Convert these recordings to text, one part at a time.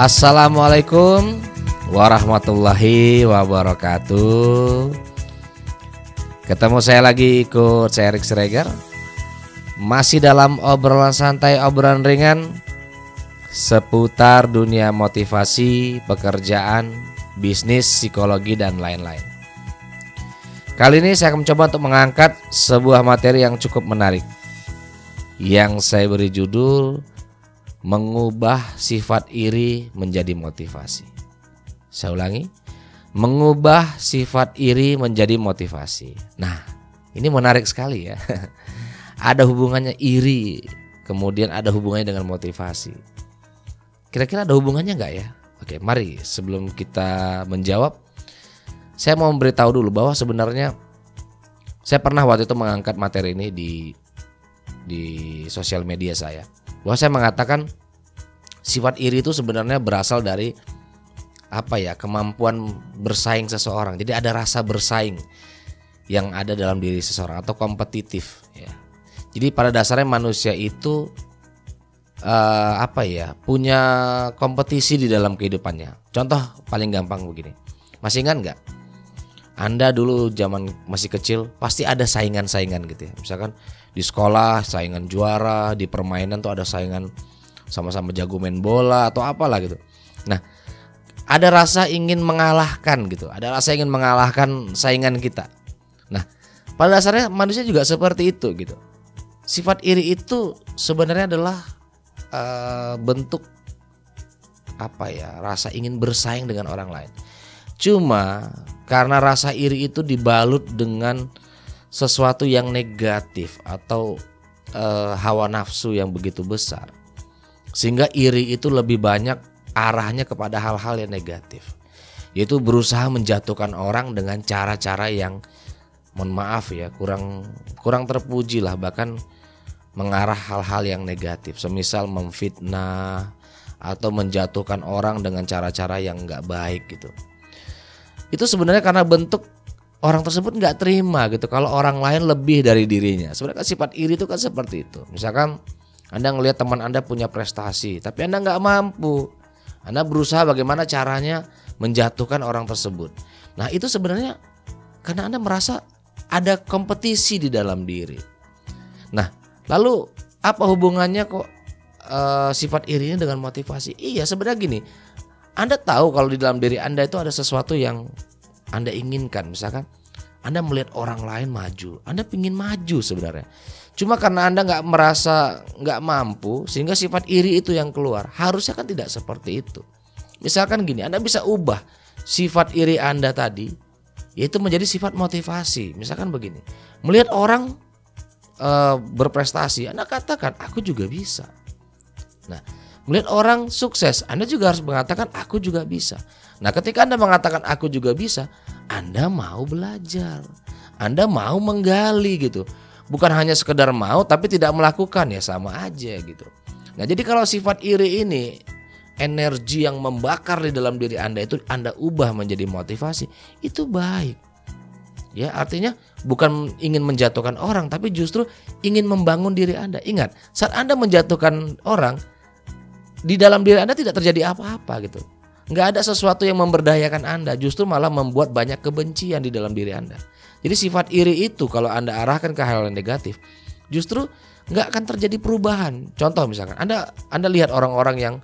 Assalamualaikum warahmatullahi wabarakatuh. Ketemu saya lagi ikut Erik Sreger. Masih dalam obrolan santai, obrolan ringan seputar dunia motivasi, pekerjaan, bisnis, psikologi dan lain-lain. Kali ini saya akan mencoba untuk mengangkat sebuah materi yang cukup menarik yang saya beri judul mengubah sifat iri menjadi motivasi. Saya ulangi, mengubah sifat iri menjadi motivasi. Nah, ini menarik sekali ya. ada hubungannya iri, kemudian ada hubungannya dengan motivasi. Kira-kira ada hubungannya nggak ya? Oke, mari sebelum kita menjawab, saya mau memberitahu dulu bahwa sebenarnya saya pernah waktu itu mengangkat materi ini di di sosial media saya bahwa saya mengatakan sifat iri itu sebenarnya berasal dari apa ya kemampuan bersaing seseorang. Jadi ada rasa bersaing yang ada dalam diri seseorang atau kompetitif ya. Jadi pada dasarnya manusia itu uh, apa ya punya kompetisi di dalam kehidupannya. Contoh paling gampang begini. Masih ingat nggak anda dulu zaman masih kecil pasti ada saingan-saingan gitu ya misalkan di sekolah saingan juara, di permainan tuh ada saingan sama-sama jago main bola atau apalah gitu. Nah, ada rasa ingin mengalahkan gitu, ada rasa ingin mengalahkan saingan kita. Nah, pada dasarnya manusia juga seperti itu gitu. Sifat iri itu sebenarnya adalah uh, bentuk apa ya, rasa ingin bersaing dengan orang lain. Cuma karena rasa iri itu dibalut dengan sesuatu yang negatif atau e, hawa nafsu yang begitu besar. Sehingga iri itu lebih banyak arahnya kepada hal-hal yang negatif. Yaitu berusaha menjatuhkan orang dengan cara-cara yang mohon maaf ya kurang kurang terpuji lah bahkan mengarah hal-hal yang negatif. Semisal memfitnah atau menjatuhkan orang dengan cara-cara yang nggak baik gitu itu sebenarnya karena bentuk orang tersebut nggak terima gitu kalau orang lain lebih dari dirinya. Sebenarnya kan sifat iri itu kan seperti itu. Misalkan Anda ngelihat teman Anda punya prestasi, tapi Anda nggak mampu. Anda berusaha bagaimana caranya menjatuhkan orang tersebut. Nah itu sebenarnya karena Anda merasa ada kompetisi di dalam diri. Nah lalu apa hubungannya kok uh, sifat iri ini dengan motivasi? Iya sebenarnya gini, Anda tahu kalau di dalam diri Anda itu ada sesuatu yang anda inginkan. Misalkan Anda melihat orang lain maju. Anda ingin maju sebenarnya. Cuma karena Anda nggak merasa nggak mampu sehingga sifat iri itu yang keluar. Harusnya kan tidak seperti itu. Misalkan gini Anda bisa ubah sifat iri Anda tadi yaitu menjadi sifat motivasi. Misalkan begini melihat orang e, berprestasi Anda katakan aku juga bisa. Nah melihat orang sukses Anda juga harus mengatakan aku juga bisa Nah, ketika Anda mengatakan aku juga bisa, Anda mau belajar. Anda mau menggali gitu. Bukan hanya sekedar mau tapi tidak melakukan ya sama aja gitu. Nah, jadi kalau sifat iri ini energi yang membakar di dalam diri Anda itu Anda ubah menjadi motivasi, itu baik. Ya, artinya bukan ingin menjatuhkan orang tapi justru ingin membangun diri Anda. Ingat, saat Anda menjatuhkan orang di dalam diri Anda tidak terjadi apa-apa gitu nggak ada sesuatu yang memberdayakan Anda, justru malah membuat banyak kebencian di dalam diri Anda. Jadi sifat iri itu kalau Anda arahkan ke hal yang negatif, justru nggak akan terjadi perubahan. Contoh misalkan Anda Anda lihat orang-orang yang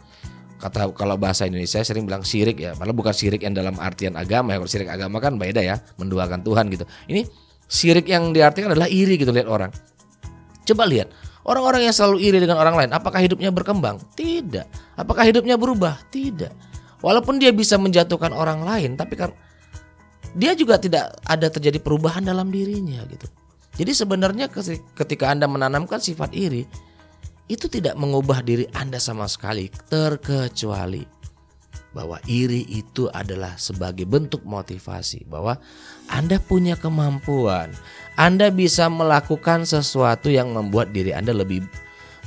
kata kalau bahasa Indonesia sering bilang sirik ya, padahal bukan sirik yang dalam artian agama ya. Kalau sirik agama kan beda ya, menduakan Tuhan gitu. Ini sirik yang diartikan adalah iri gitu lihat orang. Coba lihat Orang-orang yang selalu iri dengan orang lain, apakah hidupnya berkembang? Tidak. Apakah hidupnya berubah? Tidak. Walaupun dia bisa menjatuhkan orang lain, tapi kan dia juga tidak ada terjadi perubahan dalam dirinya gitu. Jadi sebenarnya ketika Anda menanamkan sifat iri, itu tidak mengubah diri Anda sama sekali terkecuali bahwa iri itu adalah sebagai bentuk motivasi bahwa Anda punya kemampuan, Anda bisa melakukan sesuatu yang membuat diri Anda lebih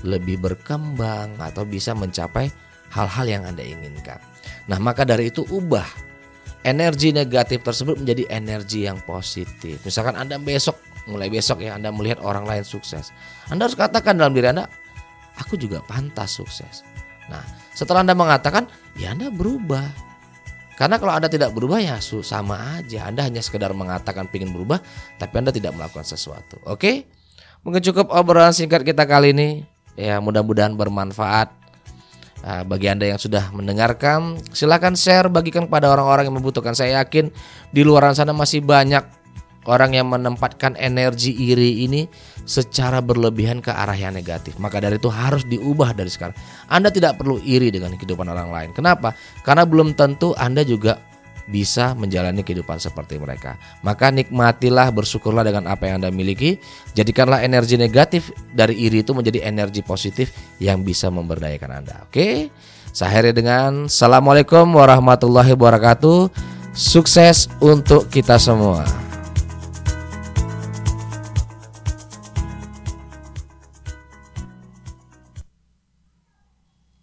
lebih berkembang atau bisa mencapai hal-hal yang Anda inginkan. Nah, maka dari itu ubah energi negatif tersebut menjadi energi yang positif. Misalkan Anda besok, mulai besok ya Anda melihat orang lain sukses. Anda harus katakan dalam diri Anda, aku juga pantas sukses. Nah, setelah Anda mengatakan, ya Anda berubah. Karena kalau Anda tidak berubah ya sama aja. Anda hanya sekedar mengatakan ingin berubah, tapi Anda tidak melakukan sesuatu. Oke? Mungkin cukup obrolan singkat kita kali ini. Ya, mudah-mudahan bermanfaat. Nah, bagi Anda yang sudah mendengarkan, silakan share, bagikan kepada orang-orang yang membutuhkan. Saya yakin di luar sana masih banyak orang yang menempatkan energi iri ini secara berlebihan ke arah yang negatif. Maka dari itu harus diubah dari sekarang. Anda tidak perlu iri dengan kehidupan orang lain. Kenapa? Karena belum tentu Anda juga bisa menjalani kehidupan seperti mereka. Maka nikmatilah, bersyukurlah dengan apa yang Anda miliki. Jadikanlah energi negatif dari iri itu menjadi energi positif yang bisa memberdayakan Anda. Oke? Saya dengan Assalamualaikum warahmatullahi wabarakatuh. Sukses untuk kita semua.